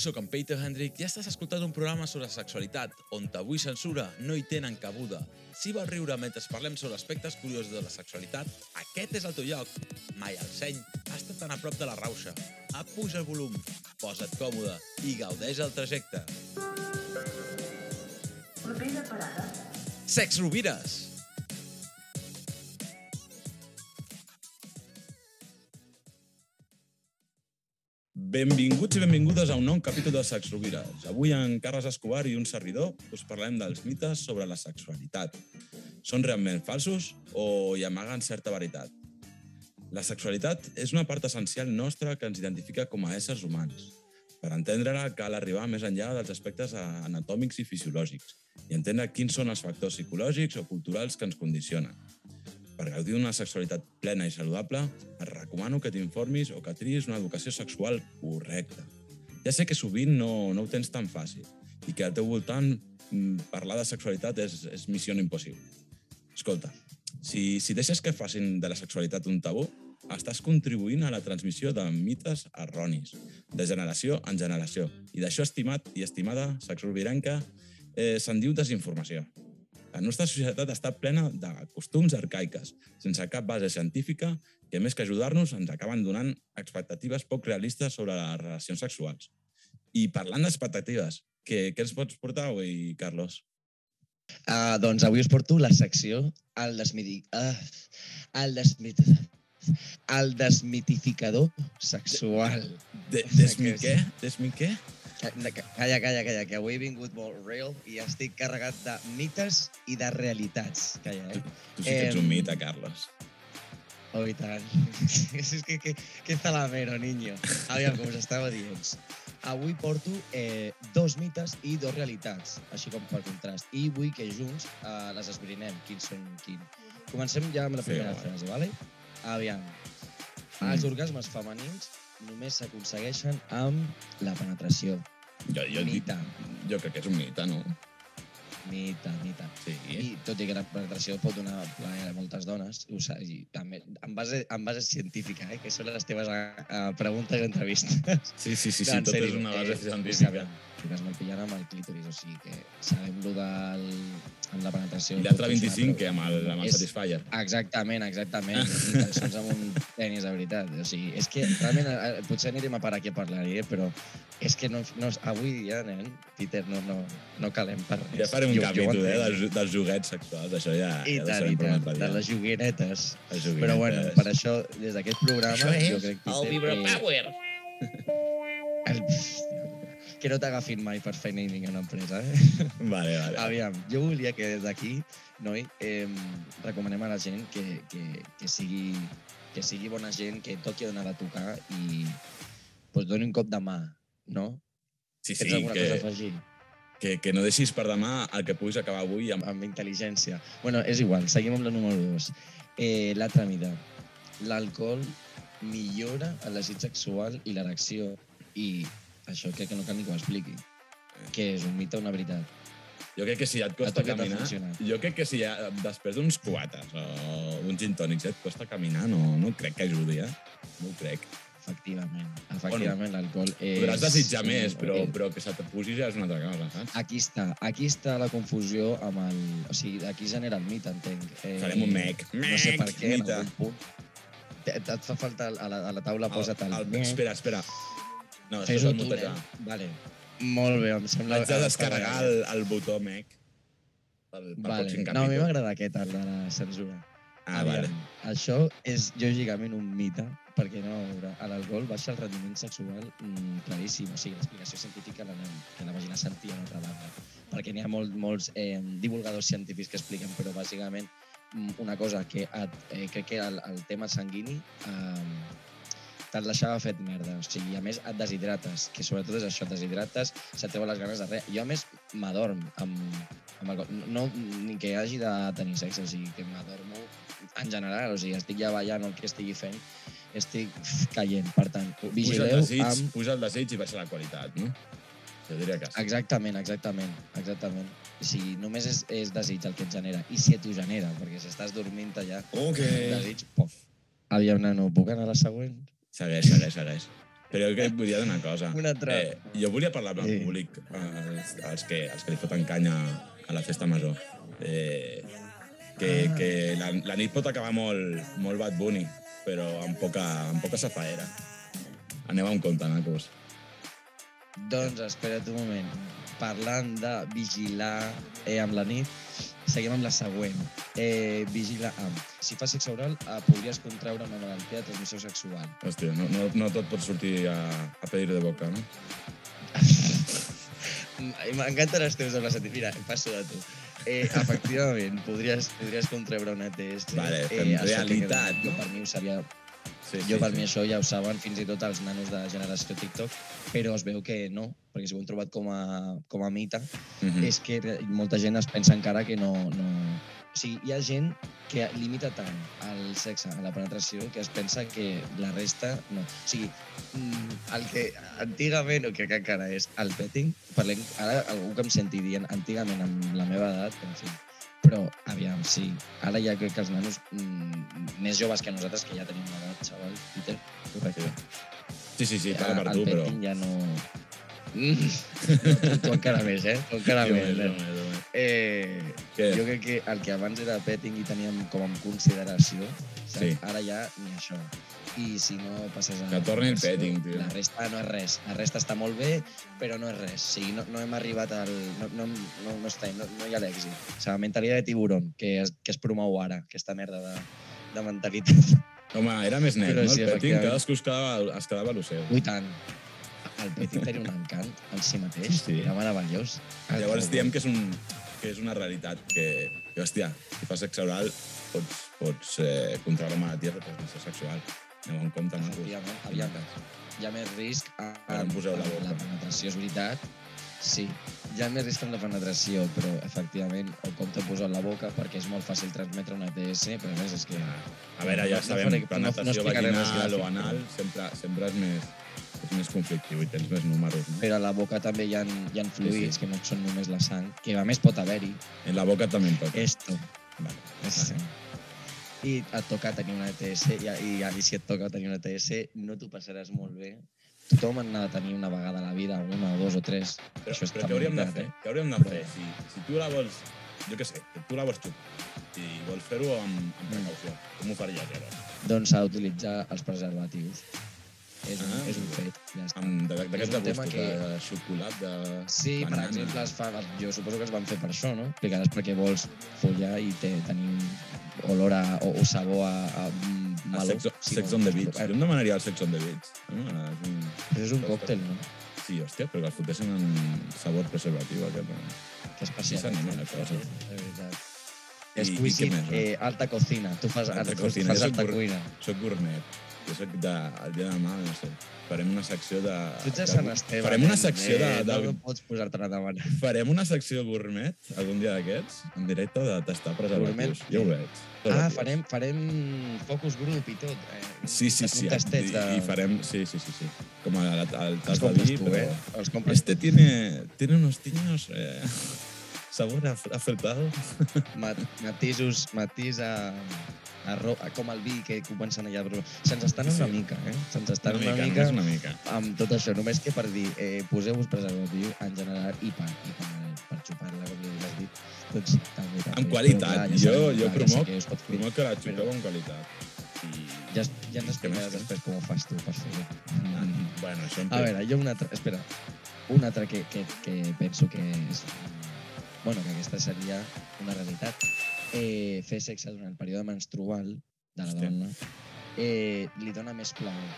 Soc en Peter Hendrick i estàs escoltant un programa sobre sexualitat on tabú i censura no hi tenen cabuda. Si vols riure mentre parlem sobre aspectes curiosos de la sexualitat, aquest és el teu lloc. Mai al seny està tan a prop de la rauxa. Apuja el volum, posa't còmode i gaudeix el trajecte. Propera parada. Sex Rovires! Benvinguts i benvingudes a un nou capítol de Sex Rovires. Avui en Carles Escobar i un servidor us parlem dels mites sobre la sexualitat. Són realment falsos o hi amaguen certa veritat? La sexualitat és una part essencial nostra que ens identifica com a éssers humans. Per entendre-la cal arribar més enllà dels aspectes anatòmics i fisiològics i entendre quins són els factors psicològics o culturals que ens condicionen. Per gaudir d'una sexualitat plena i saludable, et recomano que t'informis o que triïs una educació sexual correcta. Ja sé que sovint no, no ho tens tan fàcil i que al teu voltant mm, parlar de sexualitat és, és missió impossible. Escolta, si, si deixes que facin de la sexualitat un tabú, estàs contribuint a la transmissió de mites erronis, de generació en generació. I d'això, estimat i estimada sexrovirenca, eh, se'n diu desinformació. La nostra societat està plena de costums arcaiques, sense cap base científica, que més que ajudar-nos ens acaben donant expectatives poc realistes sobre les relacions sexuals. I parlant d'expectatives, què, què ens pots portar avui, Carlos? Uh, doncs avui us porto la secció el, desmiti... uh, el, desmit... el desmitificador sexual. De, desmi què? Desmi què? Calla, calla, calla, que avui he vingut molt real i estic carregat de mites i de realitats. Calla, eh? Tu, tu sí que ets un mite, Carlos. Oh, i tant. és que, que, que zalamero, niño. Aviam, com us estava dient. Avui porto eh, dos mites i dos realitats, així com per contrast. I vull que junts eh, les esbrinem, quins són quins. Comencem ja amb la Sí, primera vale. frase, vale? Aviam. Mm. Els orgasmes femenins només s'aconsegueixen amb la penetració. Jo, jo, Mite, jo crec que és un mite, no? mite, mite. Sí. I tot i que la penetració pot donar plaer a moltes dones, ho sa, i també, en, base, en base científica, eh, que són les teves uh, preguntes i entrevistes. Sí, sí, sí, sí en tot és una base eh, científica. sabem. L'orgasme el pillant amb el clítoris, o sigui que sabem lo del, amb la penetració. I l'altre pot funcionar, 25, però- que amb el, amb el És- Satisfyer. Exactament, exactament. Tan sols amb un tenis, de veritat. O sigui, és que realment eh, potser anirem a parar aquí a parlar, eh, però és que no, no, avui ja, nen, Peter, no, no, no calem per res. Ja farem un Jo- jo capítol, eh, dels, dels joguets sexuals, això ja, I ja tant, i tant, de dia. les joguinetes. Les Però joguinetes. bueno, per això, des d'aquest programa, Això jo és crec que... el Vibra Power. El... Que no t'agafin mai per feina a una empresa, eh? Vale, vale. Aviam, jo volia que des d'aquí, noi, eh, recomanem a la gent que, que, que, sigui, que sigui bona gent, que toqui on ha de tocar i pues, doni un cop de mà, no? Sí, Tens sí, alguna cosa a que, afegir? que, que no deixis per demà el que puguis acabar avui amb... Amb intel·ligència. Bueno, és igual, seguim amb la número 2. Eh, L'altra mida. L'alcohol millora el desig sexual i l'erecció i això crec que no cal ni que ho expliqui. Que és un mite o una veritat. Jo crec que si et A costa què caminar... Jo crec que si ja, després d'uns cubates o uns gin tònics ja et costa caminar, no, no crec que ajudi, eh? No ho crec. Efectivament. Efectivament, l'alcohol és... Podràs desitjar un- més, però, eh, però que se te ja és una altra cosa, saps? Aquí està, aquí està la confusió amb el... O sigui, aquí genera el mite, entenc. Eh, Farem un mec. No sé per Mec, què, en mite. algun punt. Et, et fa falta a la, a la taula, posa't el, el, mec. espera, espera. No, Fes-ho tu, nen. Vale. Molt bé, em sembla... Haig de descarregar el, el botó mec pel, pel Vale. No, a mi m'agrada aquest, el de la censura. Ah, Aviam, vale. Això és lògicament un mite, perquè no, a l'alcohol baixa el rendiment sexual mm, claríssim. O sigui, l'explicació científica la, que la vagina sentia una altra banda. Perquè n'hi ha molt, molts eh, divulgadors científics que expliquen, però bàsicament mm, una cosa que et, eh, crec que el, el tema sanguini eh, te'l deixava fet merda. O sigui, a més et deshidrates, que sobretot és això, et deshidrates, se et treuen les ganes de res. Jo, a més, m'adorm amb, amb alcohol. No, ni que hagi de tenir sexe, o sigui, que m'adormo en general, o sigui, estic ja ballant el que estigui fent, estic caient. Per tant, Puja el vigileu desig, amb... puja el desig i baixa la qualitat, no? Jo diria que sí. Exactament, exactament, exactament. O sigui, només és, és desig el que et genera. I si t'ho genera, perquè si estàs dormint allà, Ok. desig, pof. Aviam, nano, puc anar a la següent? Segueix, segueix, segueix. Però jo que et volia dir una cosa. Una altra. Eh, jo volia parlar amb el Eh. públic, els, els, que, els que li foten canya a la festa major. Eh, que, Ah. que la, la nit pot acabar molt, molt Bad Bunny, però amb poca, amb poca safaera. Aneu amb compte, nacos. Doncs espera't un moment. Parlant de vigilar eh, amb la nit, seguim amb la següent. Eh, vigila amb. Si fas sexe oral, eh, podries contraure una malaltia de transmissió sexual. Hòstia, no, no, no tot pot sortir a, a pedir de boca, no? M'encanten els teus dobles. Mira, passo de tu. Eh, efectivament, podries, podries contraure una TS. Vale, això que- realitat, no? per mi ho sabia Sí, Jo per mi això ja ho saben fins i tot els nanos de generació TikTok, però es veu que no, perquè si ho han trobat com a, com a mite, Mm és que molta gent es pensa encara que no, no... O sigui, hi ha gent que limita tant el sexe, a la penetració, que es pensa que la resta no. O sigui, mm, el que antigament, o que encara és el petting, parlem, ara algú que em senti dient antigament amb la meva edat, en fi, però, aviam, sí, ara ja crec que els nanos mm, més joves que nosaltres, que ja tenim una edat, xaval, Peter, correcte. Sí, sí, sí, parla per el tu, però... ja no... Mm, no, tu, tu encara més, eh? Tu encara Jo més, més, jo eh? Eh, Què? jo crec que el que abans era petting i teníem com en consideració, saps? Sí. ara ja ni això. I si no passes a... Que torni el petting, tio. La resta no és res. La resta està molt bé, però no és res. O sigui, no, no hem arribat al... No, no, no, no, està, no, no hi ha l'èxit. O sigui, mentalitat de tiburón, que es, que es promou ara, aquesta merda de, de mentalitat. Home, era més net, Però no? sí, El petting, cadascú es quedava, es quedava a lo seu. Ui, tant. El petting tenia un encant en si mateix. Sí, sí. Era meravellós. Llavors diem que és, un, que és una realitat que, que hòstia, si fas sexe oral pots, pots eh, contraure malalties de transmissió sexual. Aneu en compte, macos. Efectivament, aviam, hi ha més risc a, Ara em poseu la amb boca. la penetració, és veritat. Sí, hi ha més risc amb la penetració, però efectivament, o com t'ho poso a la boca, perquè és molt fàcil transmetre una ETS, però res, és que... A veure, ja No- no sabem, no- no penetració explicaré res vaginal o anal sempre, sempre és més, és més conflictiu i tens més números. No? Però a la boca també hi ha, hi ha fluids, sí. que no són només la sang, que a més pot haver-hi. En la boca també en pot. Esto. Vale. Sí. I et toca tenir una ETS, i, i, i si et toca tenir una ETS, no t'ho passaràs molt bé. Tothom n'ha de tenir una vegada a la vida, una o dos o tres. Però, Això però què hauríem de fer? bé, Què hauríem de Però- fer? Si, si tu la vols, jo què sé, tu la vols xupar i vols fer-ho amb, Mm. amb precaució, com ho faries llavors? Doncs s'ha d'utilitzar els preservatius. És Ah, és un fet, ja està. Amb de- És de un tema que- de xocolat, de Sí, per banana. exemple, es fa, jo suposo que es van fer per això, no? Explicaràs perquè vols follar i té, tenir olor a, o, o sabor a, a A sex, si sex on the beach. Eh, Jo em demanaria el sex on the beach. No? És un... Però és un còctel, no? Sí, hòstia, però que el fotessin en sabor preservatiu, aquest. No? Que especial. Sí, la cosa. De veritat. Què més, no? eh, alta cocina. Tu fas Alta alta, cocina. Fas alta cuina. Soc gourmet. Jo soc de... El dia de demà, no sé, farem una secció de... Tu ets de de- Sant Esteve. Farem una secció de... eh, de No pots posar-te a demanar. Farem una secció gourmet algun dia d'aquests, en directe, de tastar preservatius. Gourmet? Jo ho veig. Ah, farem, farem focus group i tot. Eh, Sí, sí, sí. Un tastet I, de... I farem... Sí, sí, sí, sí. Com el, el, el tas de vi, però... eh? Els compres Este tiene, tiene unos tiños... Eh, sabor af- afectado. mat matisos, matís a, a, ro, a, com el vi que comencen allà. Però se'ns estan Sí. una mica, eh? Se'ns estan Una una, mica, mica, una mica. amb tot això. Només que per dir, eh, poseu-vos preservatiu en general i per, i per, per xupar-la, com li has dit. Doncs també, també. Amb qualitat. Però, clar, Jo- sabem, jo clar, promoc- Ja, que. Promoc que la Però- xupeu amb qualitat. I... ja, ja ens explicaràs després com ho fas tu per fer-ho. Ah, bueno, això A veure, jo una altra... Espera. Una altra que, que, que penso que és... Bueno, que aquesta seria una realitat. Eh, fer sexe durant el període menstrual de la Hòstia. dona eh, li dona més plaer.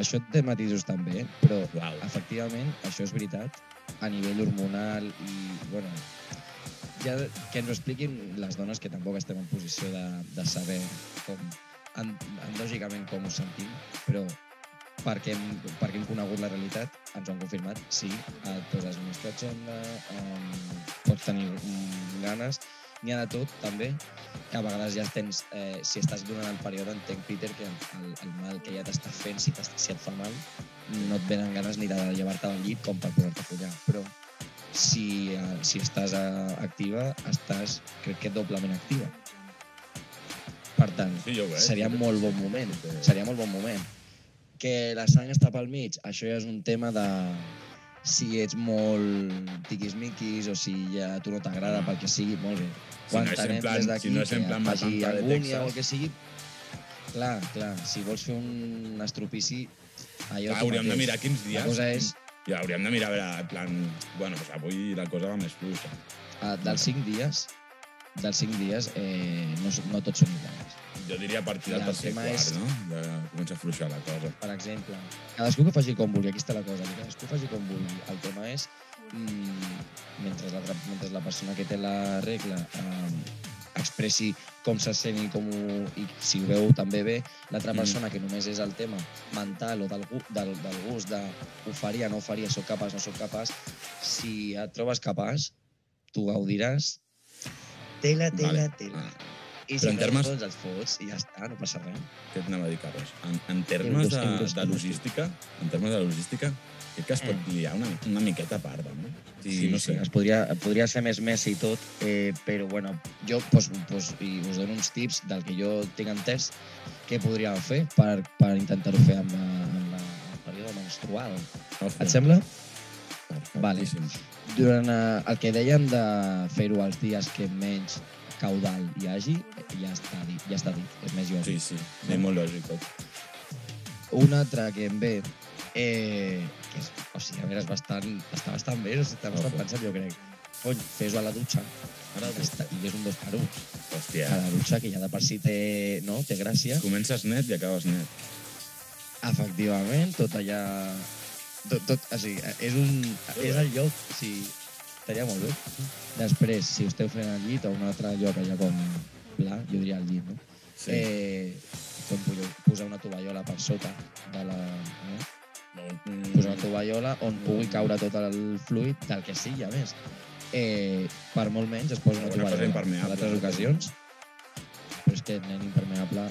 Això té matisos també, però Uau. efectivament, això és veritat, a nivell hormonal i, bueno, ja que ens ho expliquin les dones que tampoc estem en posició de, de saber com, en, endògicament com ho sentim, però perquè hem, perquè hem conegut la realitat, ens ho han confirmat, sí, et poses més catxonda, um, pots tenir um, ganes, n'hi ha de tot, també, que a vegades ja tens, eh, si estàs durant el període, entenc, Peter, que el, el, mal que ja t'està fent, si, si et fa mal, no et venen ganes ni de llevar-te del llit com per posar-te a follar, però si, eh, si estàs eh, activa, estàs, crec que doblement activa. Per tant, Sí, jo veig. seria Sí, molt bon moment, seria molt bon moment. Que la sang està pel mig, això ja és un tema de si ets molt tiquismiquis o si ja a tu no t'agrada pel que sigui, molt bé. Si no és en plan- des si no és en que plan de angúnia Texas. o el que sigui, clar, clar, si vols fer un estropici, allò Clar, hauríem de mateix. mirar quins dies. La cosa és, I hauríem de mirar, a veure, en plan... Bueno, doncs avui la cosa va més fluixa. uh, dels cinc dies, dels cinc dies, eh, no, no tots són iguals. Jo diria a partir del tercer tema quart, és- no? Ja comença a fluixar la cosa. Per exemple, cadascú que faci com vulgui, aquí està la cosa, que cadascú faci com vulgui. El tema és, mm, mentre, la, mentre la persona que té la regla eh, expressi com se sent i, com ho, i si ho veu també bé, l'altra Mm. persona que només és el tema mental o del, del, del gust de ho faria, no ho faria, sóc capaç, no sóc capaç, si et trobes capaç, tu gaudiràs, tela, tela, Vale. tela. I Però si en no termes- fots, els fots i ja està, no passa res. Què et anava a dir, Carles? En, en termes de, de logística, en termes de logística, crec que es pot Mm. liar una, una miqueta a part, no? Sí, no sé. Es podria, podria ser més Messi i tot, eh, però bueno, jo pues, pues, i us dono uns tips del que jo tinc entès què podríem fer per, per intentar-ho fer amb, la, amb la, el període menstrual. Ojo. Et sembla? Vale. Perfectíssim. Durant eh, el que dèiem de fer-ho els dies que menys caudal hi hagi, ja està dit, ja està dit és més lògic. sí, sí, molt lògic. Un altre que em ve, eh, que és, o sigui, a veure, és bastant, està bastant bé, està bastant Ojo. pensat, jo crec. Cony, fes-ho a la dutxa. Ara està, I és un dos per un. Hòstia, A la dutxa, que ja de per si té, no, té gràcia. comences net i acabes net. Efectivament, tot allà... Tot, tot, o sigui, és, un, és el lloc, o sigui, estaria molt bé. Després, si esteu fent el llit o un altre lloc allà com pla, jo diria el llit, no? Sí. Eh, com podeu posar una tovallola per sota de la... No? Mm, posar una tovallola on pugui caure tot el fluid, del que sigui, a més. Eh, per molt menys es posa una Una cosa tovallola. impermeable. En altres ocasions, però és que nen impermeable,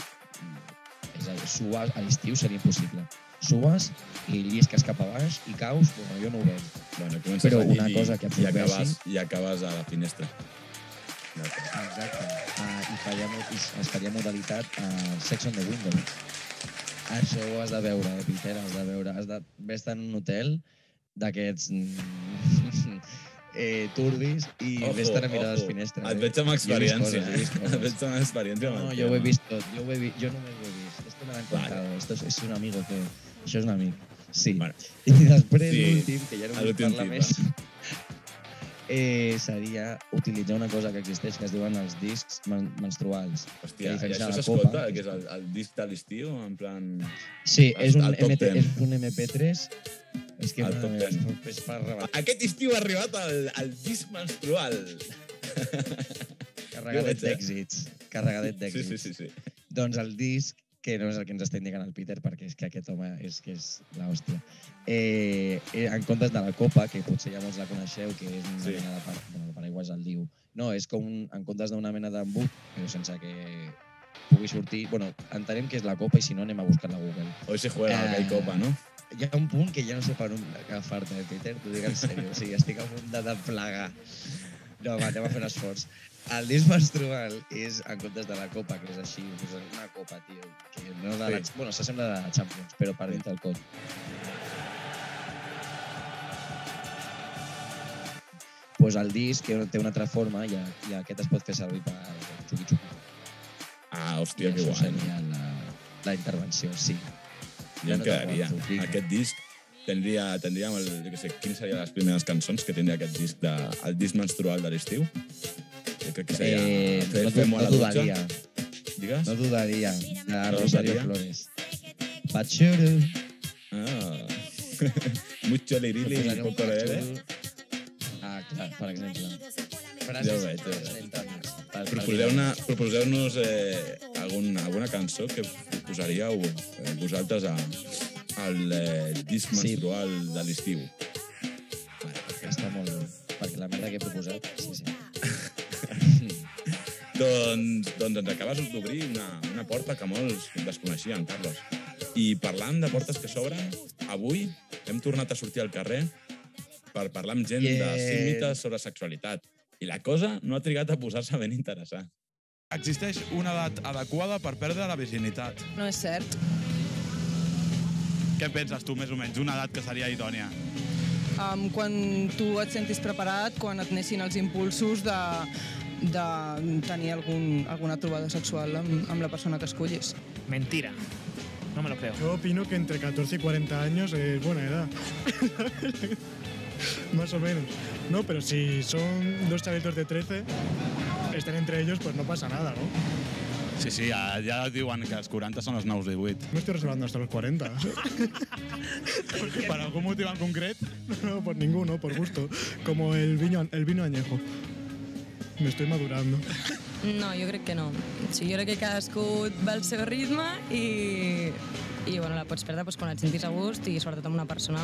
és a dir, sues a l'estiu seria impossible. Sues i llisques cap a baix i caus, bueno, jo no ho veig. Bueno, Però una i- cosa que i absorbeixi- acabes, i acabes a la finestra. Exacte. Uh, I, faria, i es faria modalitat a Sex on the Window. Això ho has de veure, eh, Peter, has de veure. Has de estat en un hotel d'aquests mm, eh, turbis i Ojo, vés estar a mirar les finestres. Et eh? veig amb Jo experiència, coses, eh? Et veig amb experiència. No, el yo ho he vist tot, jo, ho he vi jo només ho he vist. Me lo han contado, esto es, es un amigo que... Això és un amic, sí. Bueno. I després Sí, l'últim, que ja no vull parlar tip, més, eh, seria utilitzar una cosa que existeix que es diuen els discs men menstruals. Hòstia, i això s'escolta, que és el, el disc de l'estiu, en plan... Sí, El- és un, MT, 10. és un MP3, és que El top meva, 10. és, per rebentar. Aquest estiu ha arribat el, el disc menstrual. Carregadet d'èxits. Carregadet Sí, d'èxits. sí, sí, sí. Doncs el disc, que no és el que ens està indicant el Peter, perquè és que aquest home és que és l'hòstia. Eh, eh, en comptes de la copa, que potser ja molts la coneixeu, que és una Sí. mena de... Bueno, el paraigües el diu. No, és com, un, en comptes d'una mena d'embut, però sense que pugui sortir... Bueno, entenem que és la copa i si no anem a buscar-la a Google. Hoy se juega Eh, hay copa, no? Hi ha un punt que ja no sé per on agafar-te, Peter, t'ho dic en sèrio. O sigui, estic a punt de, de plegar. No, va, anem a fer un esforç. El disc menstrual és, en comptes de la copa, que és així, pues una copa, tio, que no de la... Sí. Bueno, s'assembla a la Champions, però per dintre el cot. Pues el disc que té una altra forma i, i aquest es pot fer servir per xuqui-xuqui. Ah, I hòstia, que això guai. seria la, la intervenció, sí. Jo em no quedaria. vinga. Aquest disc tindria, tindríem el, jo què sé, quines serien les primeres cançons que tindria aquest disc, de, el disc menstrual de l'estiu? Que Eh, no, Fem-ho a no la dudaria. De No Rosario? Flores. Pachuru. Ah. Mucho lirili y poco lere. Ah, clar, per exemple. Ja ho veig, ja ho veig. espontànies. Per- per Proposeu-ne- Proposeu-nos eh, algun, alguna cançó que posaríeu eh, vosaltres a, al eh, disc Sí. de l'estiu. Està molt bé. Perquè la merda que he proposat, sí, sí. Doncs, doncs ens acabes d'obrir una, una porta que molts desconeixien, Carlos. I parlant de portes que s'obren, avui hem tornat a sortir al carrer per parlar amb gent Yeah. de 5 mites sobre sexualitat. I la cosa no ha trigat a posar-se ben interessant. Existeix una edat adequada per perdre la virginitat. No és cert. Què penses tu, més o menys, una edat que seria idònia? Um, quan tu et sentis preparat, quan et nessin els impulsos de, de tenir algun, alguna trobada sexual amb, amb la persona que escollis. Mentira. No me lo creo. Yo opino que entre 14 y 40 años es buena edad. Más o menos. No, pero si son dos chavitos de 13, están entre ellos, pues no pasa nada, ¿no? Sí, sí, ja, ja diuen que els 40 són els nous 18. No estoy reservando hasta los 40. Per algun motiu en concret? No, por ninguno, por gusto. Como el vino, el vino añejo. Me estoy madurando. No, jo crec que no. O sigui, jo crec que cadascú va al seu ritme i, i bueno, la pots perdre doncs, quan et sentis a gust i sobretot amb una persona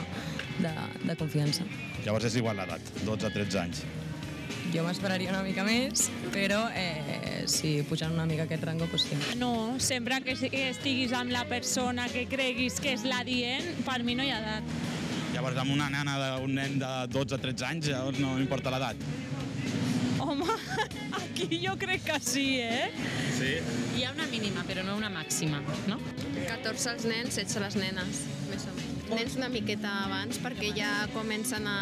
de, de confiança. Llavors és igual l'edat, 12-13 anys. Jo m'esperaria una mica més, però eh, si pujant una mica aquest rango, doncs sí. No, sempre que estiguis amb la persona que creguis que és la dient, per mi no hi ha edat. Llavors amb una nana d'un nen de 12-13 anys, llavors no importa l'edat. Aquí jo crec que sí, eh? Sí? Hi ha una mínima, però no una màxima, no? 14 els nens, 16 les nenes, més o menys. Nens una miqueta abans perquè ja comencen a...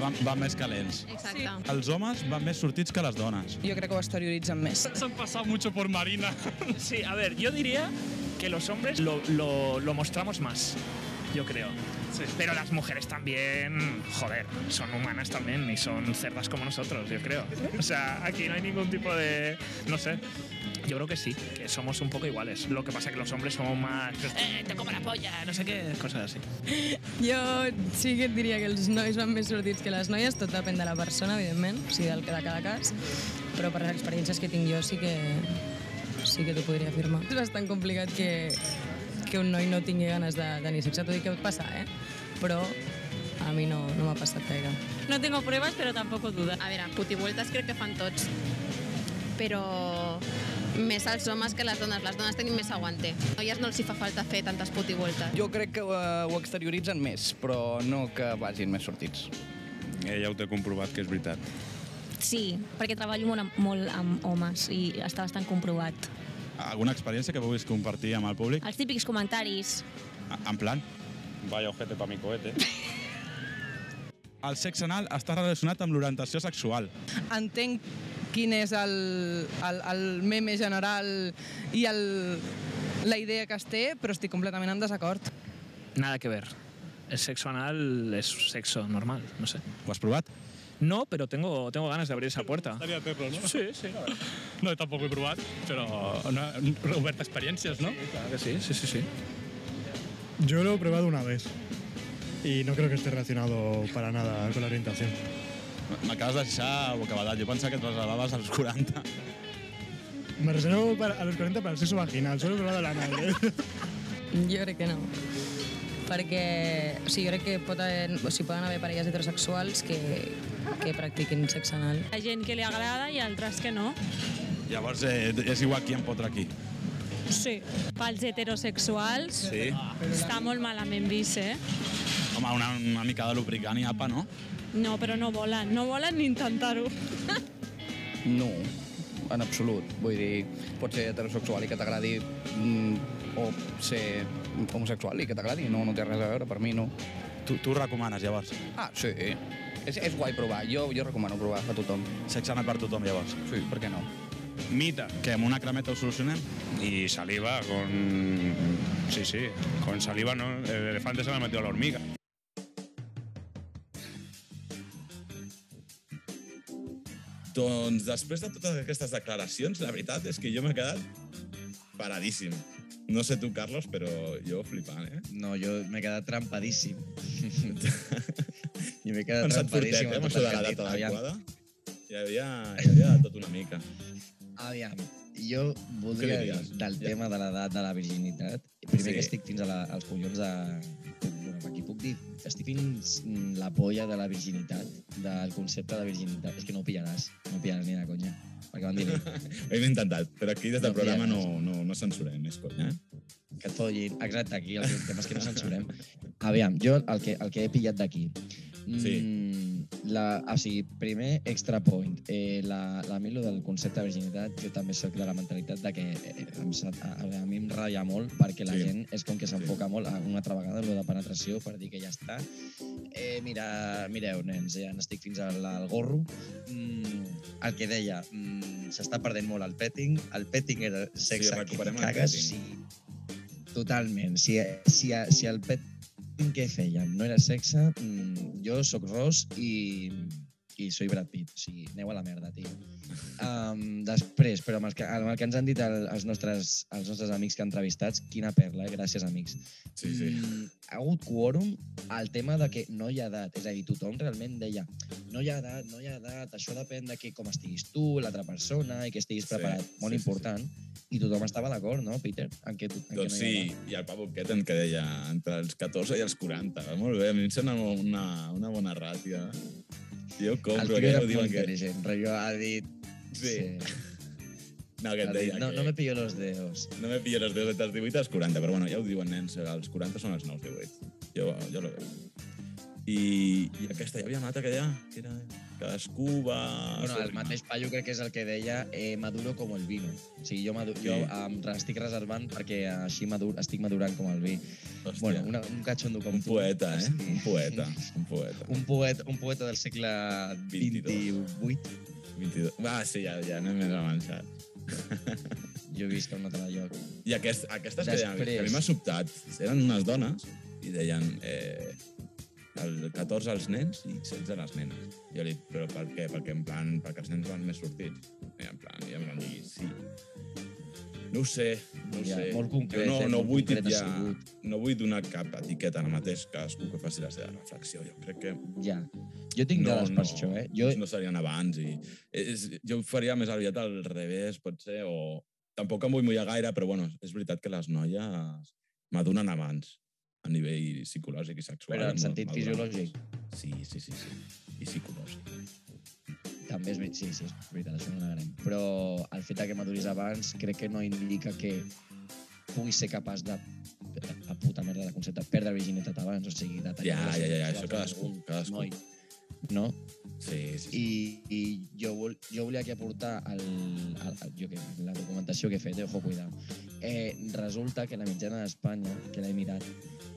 Van, van més calents. Exacte. Sí. Els homes van més sortits que les dones. Jo crec que ho exterioritzen més. Se han pasado mucho por Marina. Sí, a ver, yo diría que los hombres lo, lo, lo mostramos más, yo creo. Pero las mujeres también, joder, son humanas también y son cerdas como nosotros, yo creo. O sea, aquí no hay ningún tipo de, no sé. Yo creo que sí, que somos un poco iguales. Lo que pasa es que los hombres somos más, eh, te como la polla, no sé qué, cosas así. Jo sí que et diria que els nois van més sortits que les noies, tot depèn de la persona, evidentment, o sigui, del que de cada cas, però per les experiències que tinc jo sí que, sí que t'ho podria afirmar. És bastant complicat que, que un noi no tingui ganes de tenir sexe, tot i que pot passar, eh? Però a mi no, no m'ha passat gaire. No tengo pruebas, però tampoc dudas. A veure, putivueltes crec que fan tots, però més els homes que les dones. Les dones tenim més aguante. A noies no els hi fa falta fer tantes putivueltes. Jo crec que uh, ho exterioritzen més, però no que vagin més sortits. Ella ho té comprovat que és veritat. Sí, perquè treballo molt, amb- molt amb homes i està bastant comprovat. Alguna experiència que vulguis compartir amb el públic? Els típics comentaris, En plan? Vaya ojete pa mi cohete. El sexe anal està relacionat amb l'orientació sexual. Entenc quin és el, el, el meme general i el, la idea que es té, però estic completament en desacord. Nada que ver. El sexo anal es sexo normal, no sé. ¿Lo has probado? No, pero tengo, tengo ganas de abrir esa puerta. Estaria hacerlo, no? Sí, sí. No, tampoc ho he provat, però no, he obert experiències, no? Claro que sí, sí, sí, sí. Yo lo he probado una vez. Y no creo que esté relacionado para nada con la orientación. M'acabes de deixar bocabadat. Jo pensava que et reservaves als 40. Me reservo para- a los 40 para el sexo vaginal, solo he probado la anal. ¿eh? Jo crec que no. Perquè o sigui, jo crec que pot haver, o sigui, poden haver parelles heterosexuals que, que practiquin sexe anal. Hi ha gent que li agrada i altres que no. Llavors eh, és igual qui em potra aquí. Sí. Pels heterosexuals Sí. està molt malament vist, eh? Home, una, una mica de lubricant i apa, no? No, però no volen. No volen ni intentar-ho. No, en absolut. Vull dir, pots ser heterosexual i que t'agradi mm, o ser homosexual i que t'agradi. No, no té res a veure, per mi no. Tu, tu ho recomanes, llavors? Ah, sí. És, és guai provar. Jo, jo recomano provar a tothom. Sexe anal per tothom, llavors? Sí, per què no? Mita. Que amb una cremeta ho solucionem? Y saliva con... Sí, sí. Con saliva, ¿no? El elefante se le ha metido a la hormiga. Doncs després de totes aquestes declaracions, la veritat és que jo m'he quedat paradíssim. No sé tu, Carlos, però jo flipant, eh? No, jo m'he quedat trampadíssim. I m'he He quedat pensat fortet, trampadíssim eh, amb amb això tot de la data adequada. Hi havia, hi havia de tot una mica. aviam, jo voldria dir del tema de l'edat de la virginitat. Primer Sí. que estic fins a la, als collons de... Bueno, aquí puc dir, estic fins la polla de la virginitat, del concepte de virginitat. És que no ho pillaràs, no ho pillaràs ni de conya. Perquè van dir Ho hem intentat, però aquí des del No programa no, no, no censurem, és conya, eh? que et follin. Exacte, aquí el tema és que no censurem. Aviam, jo el que, el que he pillat d'aquí. Sí. La, o sigui, primer, extra point. Eh, la, la Milo del concepte de virginitat, jo també soc de la mentalitat de que eh, em, a, a mi em ratlla molt perquè la Sí. gent és com que s'enfoca molt a una altra vegada lo de penetració per dir que ja està. Eh, mira, mireu, nens, ja n'estic fins al, al gorro. Mm, el que deia, mm, s'està perdent molt el petting. El petting era sexe que t'hi el cagues. Sí, totalment. Si, si, si el petting que fèiem no era sexe, mm, jo sóc Ross i, i soy Brad Pitt. O sigui, aneu a la merda, tio. Um, després, però amb el, que, amb el que ens han dit el, els, nostres, els nostres amics que han entrevistats, quina perla, eh? gràcies, amics. Sí, sí. Mm, ha hagut quòrum al tema de que no hi ha edat. És a dir, tothom realment deia no hi ha edat, no hi ha edat, això depèn de que com estiguis tu, l'altra persona, i que estiguis Sí, preparat. Molt sí, sí, important. I tothom estava d'acord, no, Peter? En que, en que Doncs no hi ha sí, i el Pablo Queten que deia entre els 14 i els 40. Va molt bé, a mi em sembla una, una bona ràtia. Jo ho El compro, tio era molt que... intel·ligent, rotllo, ha dit... Sí. No, que et deia no, que... no me pillo los dedos. No me pillo los dedos dels 18 als 40, però bueno, ja ho diuen, nens, els 40 són els nous 18. Jo, jo lo veu. I, I aquesta, hi havia una altra que deia que era... Cadascú va... Bueno, el mateix paio crec que és el que deia eh, maduro com el vino. O sigui, jo, madu Sí. jo em estic reservant perquè així madur estic madurant com el vi. Hòstia. Bueno, una, un catxondo com Un tu. poeta, eh? Hosti. Un poeta, un poeta. Un poeta, un poeta del segle 22. 28. 22. Va, sí, ja, ja anem més avançat. Jo visc a un altre lloc. I aquest, aquestes que, deien, Després. que a mi m'ha sobtat, eren unes dones i deien eh, el 14 als nens i 16 a les nenes. Jo li dic, però per què? Perquè en plan, perquè els nens van més sortits. I en plan, i em van dir, sí. No ho sé, no ho Ja, sé. molt concret, jo no, eh, no, vull concret sigut. no vull donar cap etiqueta ara mateix, cadascú que faci la seva reflexió. Jo crec que Ja. Jo tinc dades per això, eh? Jo, no serien abans i és, jo ho faria més aviat al revés, potser, o tampoc em vull mullar gaire, però bueno, és veritat que les noies m'adonen abans a nivell psicològic i sexual. però en sentit m'adonen fisiològic. Sí, sí, sí, sí. I psicològic. També és, ver- sí, sí, és veritat, això no negarem. Però el fet que maduris abans crec que no indica que puguis ser capaç de a puta merda de concepte, perdre virginitat abans, o sigui, de tenir Ja, ja, ja, ja, això cadascú, cadascú. Noi, no? Sí, sí. I, i jo, vol, jo volia aquí aportar el, el, el, jo que, la documentació que he fet, eh, ojo, cuidado. Eh, resulta que la mitjana d'Espanya, que l'he mirat,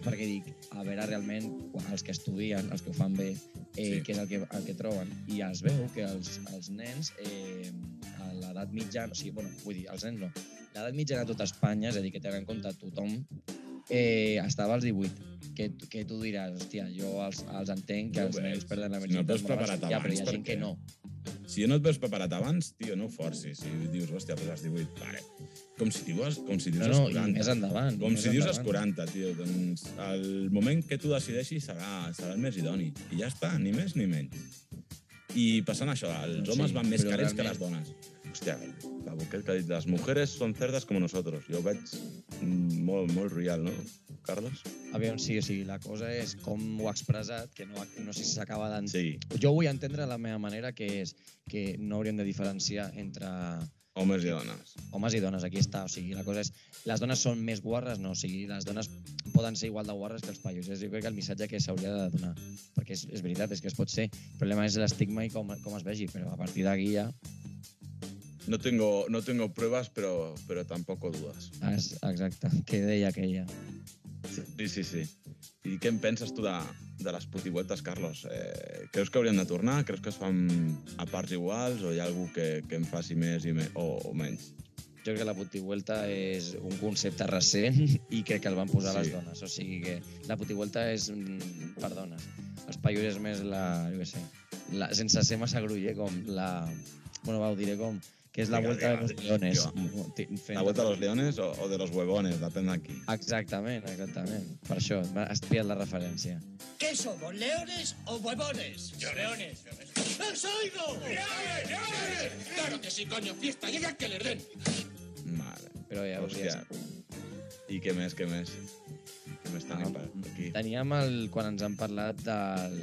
perquè dic, a veure realment els que estudien, els que ho fan bé, eh, Sí. què és el que, el que troben. I es veu que els, els nens, eh, a l'edat mitjana, o sigui, bueno, vull dir, els nens no, l'edat mitjana a tot Espanya, és a dir, que tenen en compte tothom, eh, estava als 18 que, que tu diràs, hòstia, jo els, els entenc que No els nens perden la Si no et veus virginitat molt preparat abans. Ja, però hi ha gent que no. Si no et veus preparat abans, tio, no ho forcis. Si dius, hòstia, pues has 18, vale. Com si dius, com si dius No, als no, i 40. més endavant, Com més si dius als endavant. 40, tio. Doncs el moment que tu decideixis serà, serà el més idoni. I ja està, ni més ni menys. I passant això, els Sí, homes van més però carents que les realment- dones. Hòstia, la boquet que ha dit, les mujeres son cerdas como nosotros. Jo ho veig molt, molt real, no, Carlos? Aviam, sí, o sigui, la cosa és com ho ha expressat, que no, no sé si s'acaba d'entendre. Sí, Jo vull entendre la meva manera, que és que no hauríem de diferenciar entre homes i dones. homes i dones. Aquí està, o sigui, la cosa és... Les dones són més guarres? No, o sigui, les dones poden ser igual de guarres que els paios. És, jo crec que el missatge que s'hauria de donar. Perquè és, és veritat, és que es pot ser. El problema és l'estigma i com, com es vegi, però a partir d'aquí ja... No tengo, no tengo pruebas, pero, pero tampoco dudas. És, exacte, que deia aquella. Sí, sí, sí. I què en penses tu de, de les putivueltes, Carlos? Eh, creus que haurien de tornar? Creus que es fan a parts iguals o hi ha algú que, que en faci més i me, o, o menys? Jo crec que la putivuelta és un concepte recent i crec que el van posar Sí. les dones. O sigui que la putivuelta és mm, per dones. Els paios és més la, jo què sé, la, sense ser massa gruller, com la... Bueno, va, ho diré com... Que és la vuelta de los leones. La vuelta a los leones o, o de los huevones, depèn d'aquí. Exactament, exactament. Per això, has pillat la referència. ¿Qué somos, leones o huevones? Leones. ¡Has oído! ¡Leones, leones! Claro que sí, coño, fiesta, llegan que les den. Vale. Però ja Hòstia. I què més, què més? Què més tenim per aquí? Teníem el, quan ens han parlat del...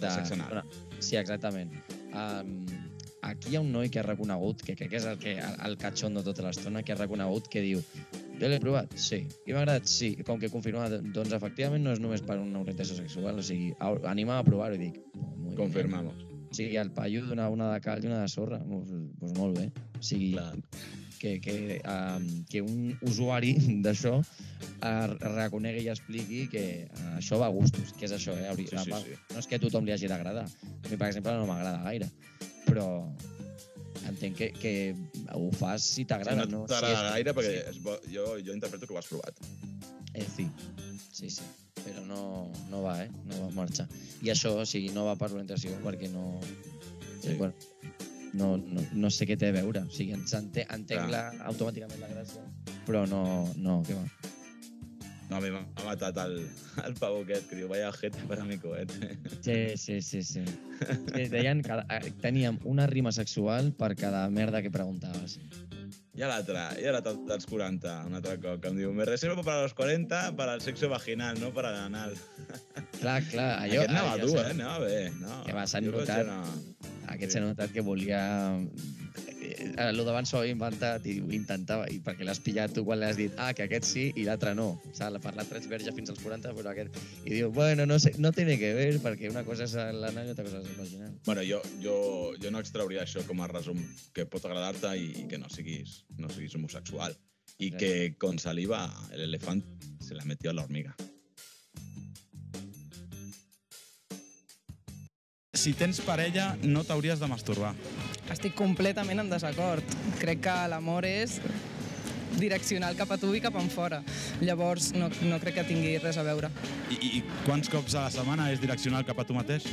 Del sexe anal. Sí, exactament. Um, aquí hi ha un noi que ha reconegut, que crec que és el, que, el, el catxondo tota l'estona, que ha reconegut que diu jo l'he provat, sí. I m'ha agradat, sí. Com que he confirmat, doncs efectivament no és només per una orientació sexual, o sigui, anima a provar-ho i dic, Muy Confirmamos. Bien. O sigui, el paio dona una de cal i una de sorra. Doncs pues molt bé. O sigui, Clar. que, que, um, que un usuari d'això uh, reconegui i expliqui que uh, això va a gustos, que és això, eh? Sí, sí, sí. No és que a tothom li hagi d'agradar. A mi, per exemple, no m'agrada gaire. Però entenc que, que ho fas si t'agrada. no no t'agrada si és- gaire perquè sí. bo, jo, jo interpreto que ho has provat. Eh, sí, sí, sí. Però no, no va, eh? No va marxar. I això, o sigui, no va per l'orientació, perquè no... Sí. Eh, bueno, no, no, no sé què té a veure. O sigui, ens ente, entenc Clar. la, automàticament la gràcia, però no, no, què va. No, a mi m'ha matat el, el pavo aquest, que diu, vaya ojete para mi cohete. Sí, sí, sí, sí. sí deien que eh, teníem una rima sexual per cada merda que preguntaves. I a l'altre, i ara dels 40, un altre cop, que em diu, me reservo para los 40 para el sexo vaginal, no para el anal. Clar, clar, allò... Aquest anava dur, eh? Anava bé. No, Que va, s'ha notat, no. aquest s'ha notat que volia... eh, El d'abans s'ho havia inventat i ho intentava, i perquè l'has pillat tu quan l'has dit, ah, que aquest sí i l'altre no. O sigui, per l'altre ets verge fins als 40, però aquest... I diu, bueno, no, sé, no tiene que ver, perquè una cosa és l'anal i altra cosa és el vaginal. Bueno, jo, jo, jo no extrauria això com a resum, que pot agradar-te i, i que no siguis, no siguis homosexual. I Clar. que con saliva el elefant se la metió a la hormiga. Si tens parella, no t'hauries de masturbar. Estic completament en desacord. Crec que l'amor és direccional cap a tu i cap en fora. Llavors, no, no crec que tingui res a veure. I, i, I quants cops a la setmana és direccional cap a tu mateix?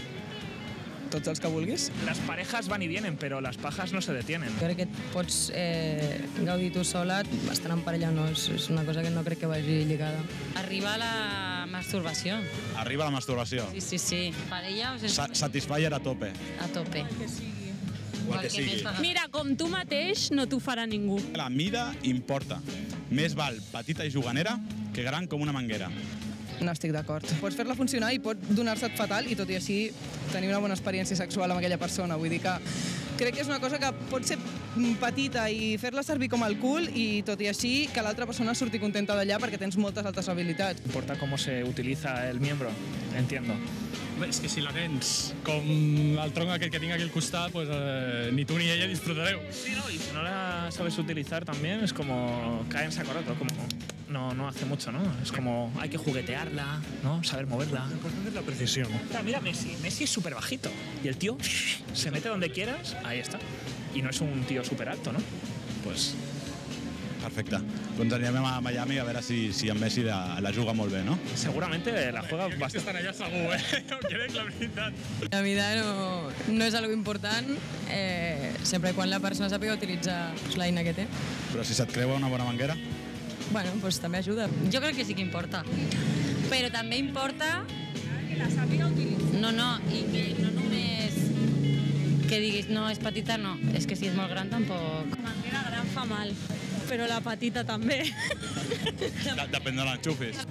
Tots els que vulguis. Las parejas van y vienen, pero las pajas no se detienen. Jo crec que pots eh, gaudir tu sola, estant en parella no, és, és una cosa que no crec que vagi lligada. Arriba la masturbació. Arriba la masturbació. Sí, sí, sí. Parella o Sa Satisfyer a tope. a tope. O el que sigui. Mira, com tu mateix no t'ho farà ningú. La mida importa. Més val petita i juganera que gran com una manguera. No estic d'acord. Pots fer-la funcionar i pot donar-se't fatal i tot i així tenir una bona experiència sexual amb aquella persona. Vull dir que crec que és una cosa que pot ser petita i fer-la servir com el cul i tot i així que l'altra persona surti contenta d'allà perquè tens moltes altres habilitats. Importa cómo se utiliza el miembro, entiendo. És que si la tens com el tronc aquest que tinc aquí al costat, pues, eh, ni tu ni ella disfrutareu. Sí, no, y si no la sabes utilizar también es como caer en saco roto, como no, no hace mucho, ¿no? Es como hay que juguetearla, ¿no? Saber moverla. Lo importante es la precisión. Mira, mira Messi, Messi es súper bajito y el tío se mete donde quieras, ahí está. Y no es un tío súper alto, ¿no? Pues Perfecte. Doncs anirem a Miami a veure si, si en Messi la, la juga molt bé, no? seguramente la juega Que bastante. estan allà segur, eh? No crec, la veritat. La vida no, no és algo important, eh, sempre quan la persona sàpiga utilitzar l'eina que té. Però si se't creua una bona manguera... Bueno, pues també ajuda. Jo crec que sí que importa. Però també importa... Que la sàpiga utilitzar. No, no, i que no només que diguis no, és petita, no. És que si és molt gran tampoc. La manguera gran fa mal, però la petita també. De- Depèn de l'enxufis.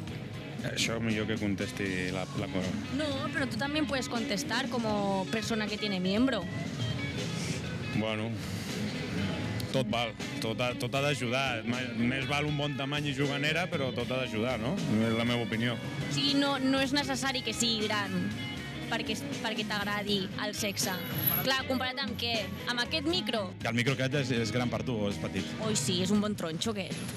Això millor que contesti la, la cosa. No, pero tú también puedes contestar como persona que tiene miembro. Bueno, tot val, tot ha, tot ha d'ajudar. Més val un bon tamany i juganera, però tot ha d'ajudar, no? És la meva opinió. Sigui, no, no és necessari que sigui gran perquè, perquè t'agradi el sexe. Clar, comparat amb què? Amb aquest micro? Que el micro aquest és, és gran per tu o és petit? Oi, sí, és un bon tronxo, aquest.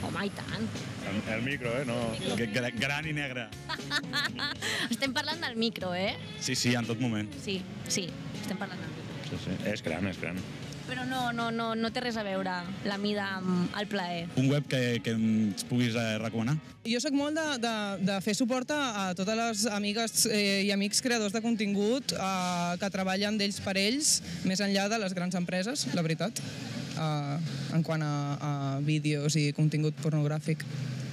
Home, i tant. El, el micro, eh? No... Que, gra- gran i negre. Estem parlant del micro, eh? Sí, sí, en tot moment. Sí, sí, estem parlant del micro. Sí, sí. És gran, és gran. Però no, no, no, no té res a veure la mida amb el plaer. Un web que, que ens puguis eh, recomanar? Jo sóc molt de, de, de fer suport a, totes les amigues eh, i amics creadors de contingut eh, que treballen d'ells per ells, més enllà de les grans empreses, la veritat, eh, en quant a, a vídeos i contingut pornogràfic.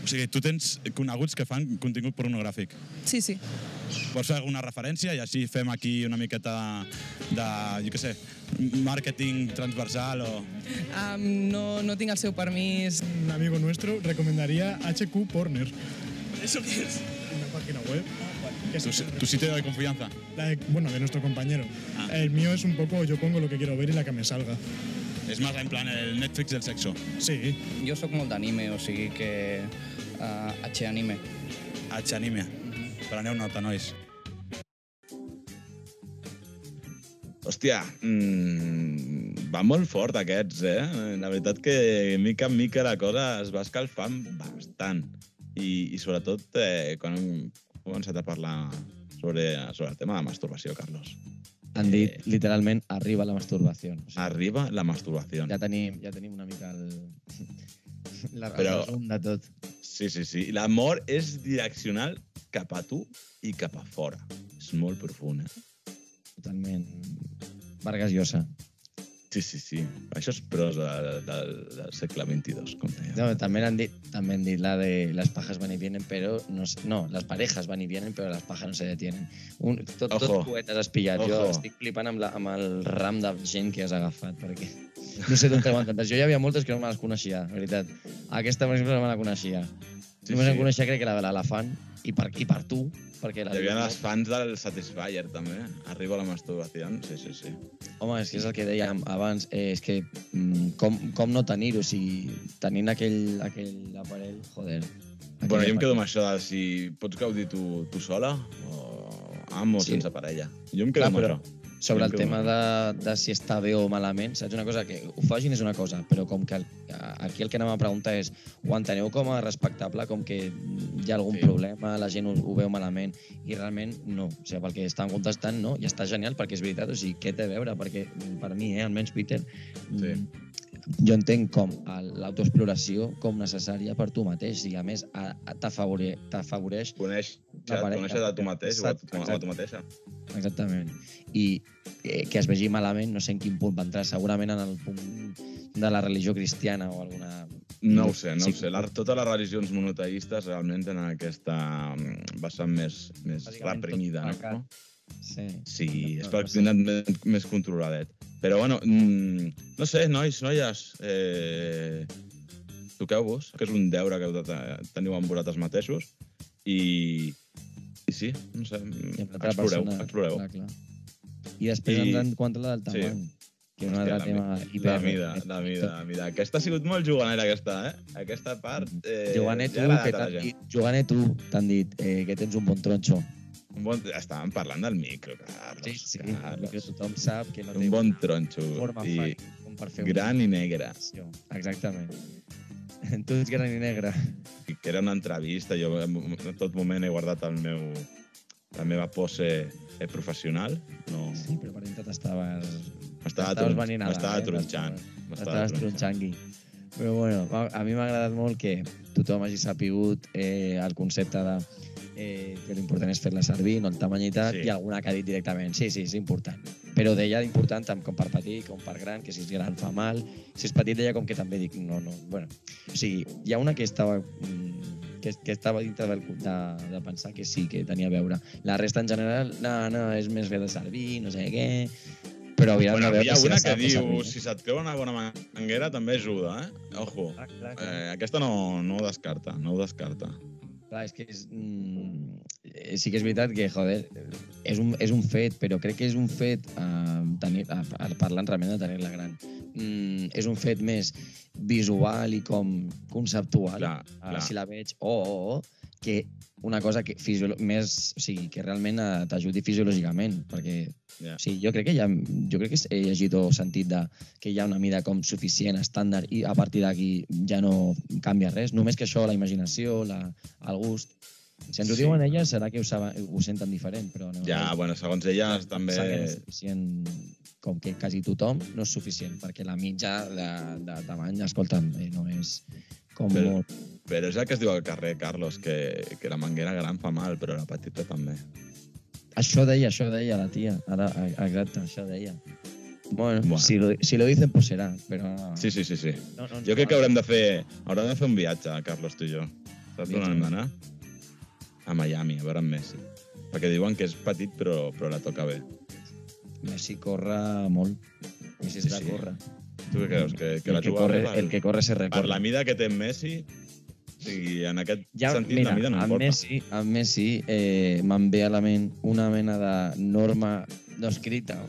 O sigui, tu tens coneguts que fan contingut pornogràfic. Sí, sí. Pots fer alguna referència i així fem aquí una miqueta de, jo què sé, màrqueting transversal o... Um, no, no tinc el seu permís. Un amigo nuestro recomendaría HQ Porner. ¿Eso qué es? Una página web. que ¿Tu, tu sitio de confianza? la de- bueno, de nuestro compañero. El mío es un poco yo pongo lo que quiero ver y la que me salga. És més en plan el Netflix del sexo. Sí. Jo sóc molt d'anime, o sigui que... Uh, H-anime. H-anime. Preneu nota, nois. Hòstia, mm, va molt fort aquests, eh? La veritat que mica en mica la cosa es va escalfant bastant. I, i sobretot eh, quan hem començat a parlar sobre, sobre el tema de la masturbació, Carlos. Han dit, literalment, arriba la masturbació. O sigui, Arriba la masturbació. ja, tenim, ja tenim una mica el... La, Però- resum de tot. Sí, sí, sí. L'amor és direccional cap a tu i cap a fora. És molt profund, eh? Totalment. Vargas Llosa. Sí, sí, sí. Això és prosa del, del, del segle XXII, com deia. No, també han dit, també han dit la de las pajas van y vienen, pero no, no, las parejas van y vienen, pero las pajas no se detienen. Un, tot, Ojo. tots poetes has pillat. Jo Ojo. estic flipant amb, la, amb el ram de gent que has agafat, perquè no sé d'on treuen tantes. Jo hi havia moltes que no me les coneixia, la veritat. Aquesta, per exemple, no me la coneixia. Sí, Només sí. em coneixia, crec que la de l'elefant, i per, i per tu, perquè la Hi havia els fans del Satisfyer, també. Arriba la masturbació. Sí, sí, sí. Home, és que és el que dèiem abans, eh, és que mm, com, com no tenir-ho, o sigui, tenint aquell, aquell aparell, joder. Bueno, jo em quedo amb això de si pots gaudir tu, tu sola o amb o Sí. sense parella. Jo em quedo Clar, amb però això. Sobre el tema de, de si està bé o malament, saps una cosa? Que ho facin és una cosa, però com que el, aquí el que anem a preguntar és ho enteneu com a respectable, com que hi ha algun Sí. problema, la gent ho, ho veu malament, i realment no. O sigui, pel que estan contestant, no, i està genial perquè és veritat, o sigui, què té a veure? Perquè per mi, eh, almenys Peter, Sí. mm, jo entenc com l'autoexploració com necessària per tu mateix, i a més a- a- t'afavore- t'afavoreix Coneix, conèixer de tu mateix o a tu, a tu mateixa. Exactament. I eh, que es vegi malament, no sé en quin punt va entrar, segurament en el punt de la religió cristiana o alguna... No ho sé, no Sí. ho sé. La, totes les religions monoteistes realment tenen aquesta mm, vessant més, més reprimida, no? Sí. Sí, és No, per no sé. tenen més, més controladet. Però, bueno, mm, no sé, nois, noies, eh, toqueu-vos, que és un deure que heu de te- teniu amb vosaltres mateixos, i, i sí, no sé, exploreu, persona, exploreu. Clar, clar. I després I- ens quant a la del Sí. tamany, que és un altre tema hiper... la mida, la mida, la mida. Aquesta ha sigut molt juganera, aquesta, eh? Aquesta part... Eh, Juganer tu, que t'han dit, Juganer tu, t'han dit eh, que tens un bon tronxo. Un bon... Estàvem parlant del micro, Carlos. Sí, sí, Carlos. que tothom sap que no té Un bon tronxo. forma I per fer gran i negre. Exactament. Tu ets gran i negre. Que era una entrevista, jo en en tot moment he guardat el meu, la meva pose eh, professional. No, Sí, però per dintre t'estaves... M'estava tron- venint a m'estava eh? tronxant, m'estava T'estaves tronxant-gui. Però bueno, a mi m'ha agradat molt que tothom hagi sapigut eh, el concepte de eh, que l'important és fer-la servir, no el tamany i tal, Sí. i alguna que ha dit directament, sí, sí, és important. Però deia d'important tant com per petit com per gran, que si és gran fa mal, si és petit deia com que també dic, no, no, bueno. O sigui, hi ha una que estava mm, que, que estava dintre del, de, de pensar que sí, que tenia a veure. La resta en general, no, no, és més bé de servir, no sé què, però Bueno, hi ha si una que diu, servir. si se't creu una bona manguera també ajuda, eh? Ojo. Clar, clar, clar. Eh, aquesta no, no ho descarta, no ho descarta. Clar, és que és, mm, sí que és veritat que, joder, és un, és un fet, però crec que és un fet, eh, tenir, eh, parlant realment de tenir-la gran, mm, és un fet més visual i com conceptual, Clar, clar. si la veig, o, oh, oh, oh, que una cosa que, fisiolo més, o sigui, que realment eh, t'ajudi fisiològicament, perquè Ja. o sigui, jo crec que ha, jo crec que he llegit o sentit de, que hi ha una mida com suficient, estàndard, i a partir d'aquí ja no canvia res. Només que això, la imaginació, la, el gust... Si ens ho Sí. diuen elles, serà que ho, saben, ho senten diferent, però no. Ja, bueno, segons elles també... No és suficient, com que quasi tothom, no és suficient, perquè la mitja de, de tamany, escolta'm, eh, no és com Però- molt... Però és el que es diu al carrer, Carlos, que, que la manguera gran fa mal, però la petita també. Això deia, això deia la tia. Ara, exacte, això deia. Bueno, Bueno. Si, lo, si lo dicen, pues serà, però... Sí, sí, sí, sí. No, no Jo crec que cola. haurem de fer, haurem de fer un viatge, Carlos, tu i jo. Saps on hem d'anar? A Miami, a veure en Messi. Perquè diuen que és petit, però, però la toca bé. Messi corre molt. Messi Sí, sí, sí. sí. corre. Tu què creus? Que, que el, la que corre, per, el que corre se recorre. per la mida que té en Messi, sigui, en aquest Ja, sentit mira, la mida no importa. Messi, amb Messi eh, me'n ve a la ment una mena de norma no escrita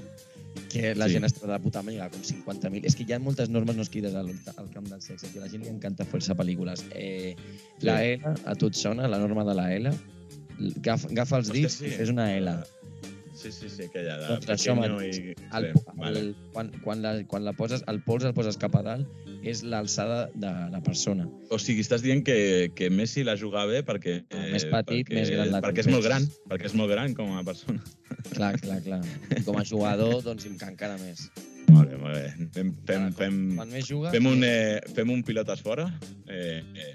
que la Sí. sí. gent està de puta mare, com 50.000. És que hi ha moltes normes no escrites al, al camp del sexe, que a la gent li encanta fer-se pel·lícules. Eh, la Sí. L, a tu et sona, la norma de la L? Agafa, agafa els dits sí. i fes una L. Sí, sí, sí, aquella de Doncs això, pequeño man, i... el, sí, el, vale. quan, quan, la, quan la poses, el pols el poses cap a dalt, és l'alçada de la persona. O sigui, estàs dient que, que Messi la juga bé perquè... Eh, més petit, perquè, més gran la Perquè és molt gran, perquè és molt gran com a persona. Clar, clar, clar. I com a jugador, doncs encara més. Molt bé, molt bé. Fem, fem, fem, Quan més jugues... fem, un, eh, fem un pilotes fora. Eh, eh,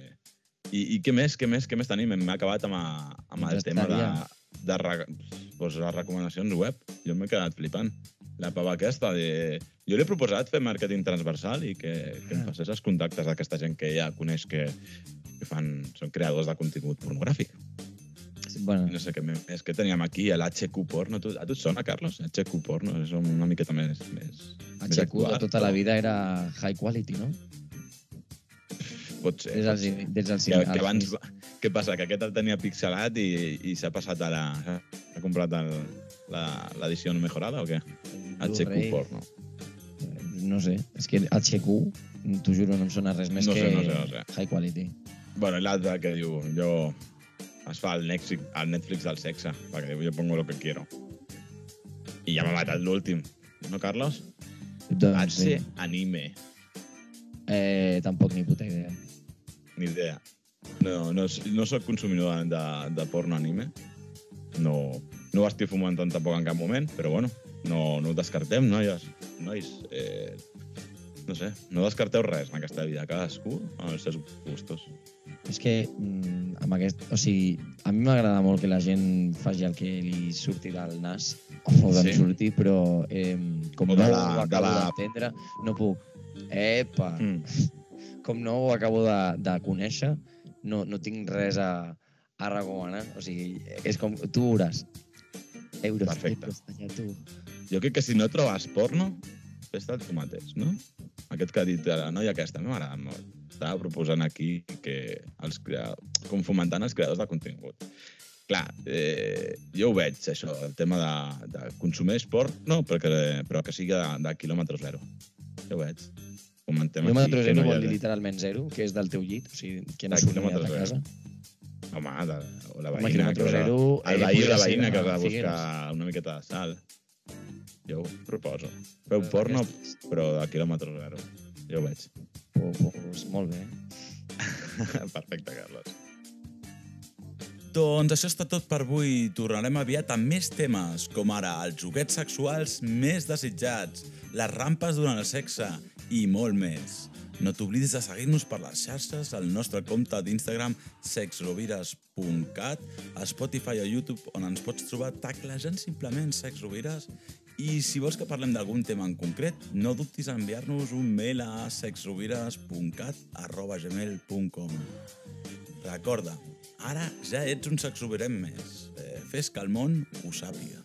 i, I què més, què més, què més tenim? Hem acabat amb, a, amb el tema de. De re, doncs, les recomanacions web. Jo m'he quedat flipant. La pava aquesta de... Jo li he proposat fer màrqueting transversal i que, que Ah. em passés els contactes d'aquesta gent que ja coneix que, que fan, són creadors de contingut pornogràfic. Bueno. No sé què més que teníem aquí, l'HQ Porno. Tu, a tu et sona, Carlos? HQ Porno és una miqueta més... més més HQ de actual, tota la vida era high quality, no? Pot ser. Des ser. des dels, que, que abans, què passa? Que aquest el tenia pixelat i, i s'ha passat a la... Ha comprat el, la- l'edició mejorada o què? HQ Blu-ray. Porno. No sé, és que HQ, t'ho juro, no em sona res més No sé, que no sé, no sé. high quality. Bueno, l'altre que diu, jo es fa el Netflix, el Netflix del sexe, perquè jo pongo lo que quiero. I ja m'ha matat l'últim, no, Carlos? Doncs sí. Anime, Eh, tampoc ni puta idea. Ni idea. No, no, no sóc consumidor de, de, porno anime. No, no ho estic fomentant tampoc en cap moment, però bueno, no, no ho descartem, noies. Nois, eh, no sé, no descarteu res en aquesta vida, cadascú amb els seus gustos. És que mm, amb aquest... O sigui, a mi m'agrada molt que la gent faci el que li surti del nas, o d'on Sí. surti, però eh, com O no de ho la- de acabo la- d'entendre, no puc. Epa! Mm. Com no ho acabo de, de conèixer, no, no tinc res a, a recomanar. O sigui, és com... Tu veuràs. Euros, Perfecte. euros, allà tu. Jo crec que si no trobes porno, fes-te tu mateix, no? Aquest que ha dit la noia aquesta, a mi m'agrada molt. Estava proposant aquí que els crea... com fomentant els creadors de contingut. Clar, eh, jo ho veig, això, el tema de, de consumir esport, no, perquè, però que sigui de, de quilòmetre zero. Jo ho veig. Comentem Quilòmetre aquí zero no vol dir literalment zero, que és del teu llit, o sigui, que no surt quilòmetre de casa. Home, de, o la Home, veïna, quilòmetre que haurà- zero, el eh, veí o la veïna que a haurà de buscar una miqueta de sal. Jo ho proposo. Feu porno, però de quilòmetre zero. Jo ho veig. Pues, molt bé. Perfecte, Carlos. Doncs això està tot per avui. Tornarem aviat amb més temes, com ara els joguets sexuals més desitjats, les rampes durant el sexe i molt més. No t'oblidis de seguir-nos per les xarxes al nostre compte d'Instagram sexrovires.cat, a Spotify o YouTube on ens pots trobar taclejant simplement sexrovires i si vols que parlem d'algun tema en concret, no dubtis a enviar-nos un mail a sexrovires.cat arroba gmail.com Recorda, ara ja ets un sexovirem més. Eh, fes que el món ho sàpiga.